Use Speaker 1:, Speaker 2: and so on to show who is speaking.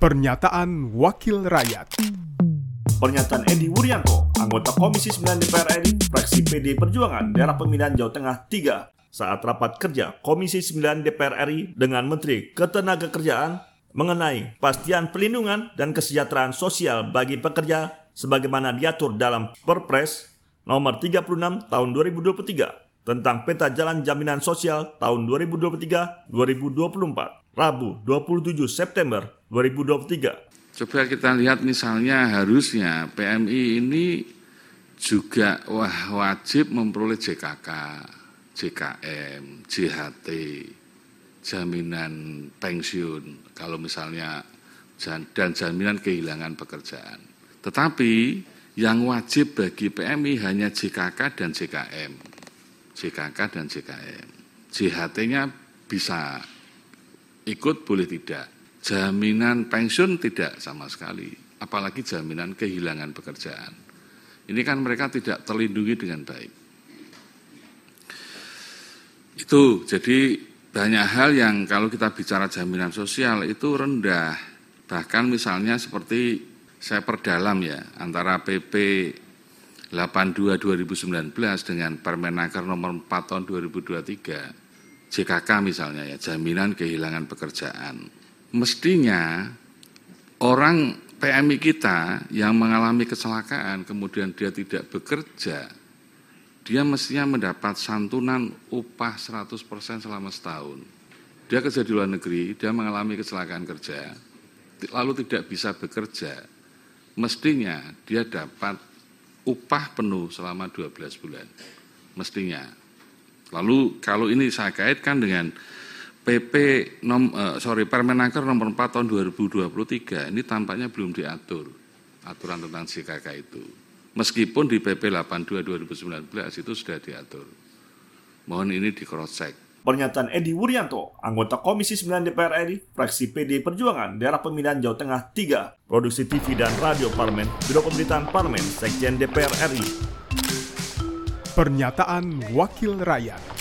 Speaker 1: Pernyataan Wakil Rakyat.
Speaker 2: Pernyataan Edi Wuryanto, anggota Komisi 9 DPR RI, fraksi PD Perjuangan, daerah pemilihan Jawa Tengah 3, saat rapat kerja Komisi 9 DPR RI dengan Menteri Ketenagakerjaan mengenai pastian pelindungan dan kesejahteraan sosial bagi pekerja sebagaimana diatur dalam Perpres nomor 36 tahun 2023 tentang peta jalan jaminan sosial tahun 2023-2024. Rabu 27 September 2023.
Speaker 3: Coba kita lihat misalnya harusnya PMI ini juga wah wajib memperoleh JKK, JKM, JHT, jaminan pensiun kalau misalnya dan jaminan kehilangan pekerjaan. Tetapi yang wajib bagi PMI hanya JKK dan JKM. JKK dan JKM. JHT-nya bisa ikut boleh tidak. Jaminan pensiun tidak sama sekali, apalagi jaminan kehilangan pekerjaan. Ini kan mereka tidak terlindungi dengan baik. Itu jadi banyak hal yang kalau kita bicara jaminan sosial itu rendah. Bahkan misalnya seperti saya perdalam ya antara PP 82 2019 dengan Permenaker nomor 4 tahun 2023 JKK misalnya ya, jaminan kehilangan pekerjaan. Mestinya orang PMI kita yang mengalami kecelakaan kemudian dia tidak bekerja, dia mestinya mendapat santunan upah 100% selama setahun. Dia kerja di luar negeri, dia mengalami kecelakaan kerja, lalu tidak bisa bekerja, mestinya dia dapat upah penuh selama 12 bulan. Mestinya. Lalu kalau ini saya kaitkan dengan PP nom, uh, sorry Permenaker nomor 4 tahun 2023 ini tampaknya belum diatur aturan tentang JKK itu. Meskipun di PP 82 2019 itu sudah diatur. Mohon ini di cross check.
Speaker 2: Pernyataan Edi Wuryanto, anggota Komisi 9 DPR RI, fraksi PD Perjuangan, daerah pemilihan Jawa Tengah 3, produksi TV dan radio Parlemen, Biro Pemberitaan Parlemen, Sekjen DPR RI,
Speaker 1: Pernyataan Wakil Rakyat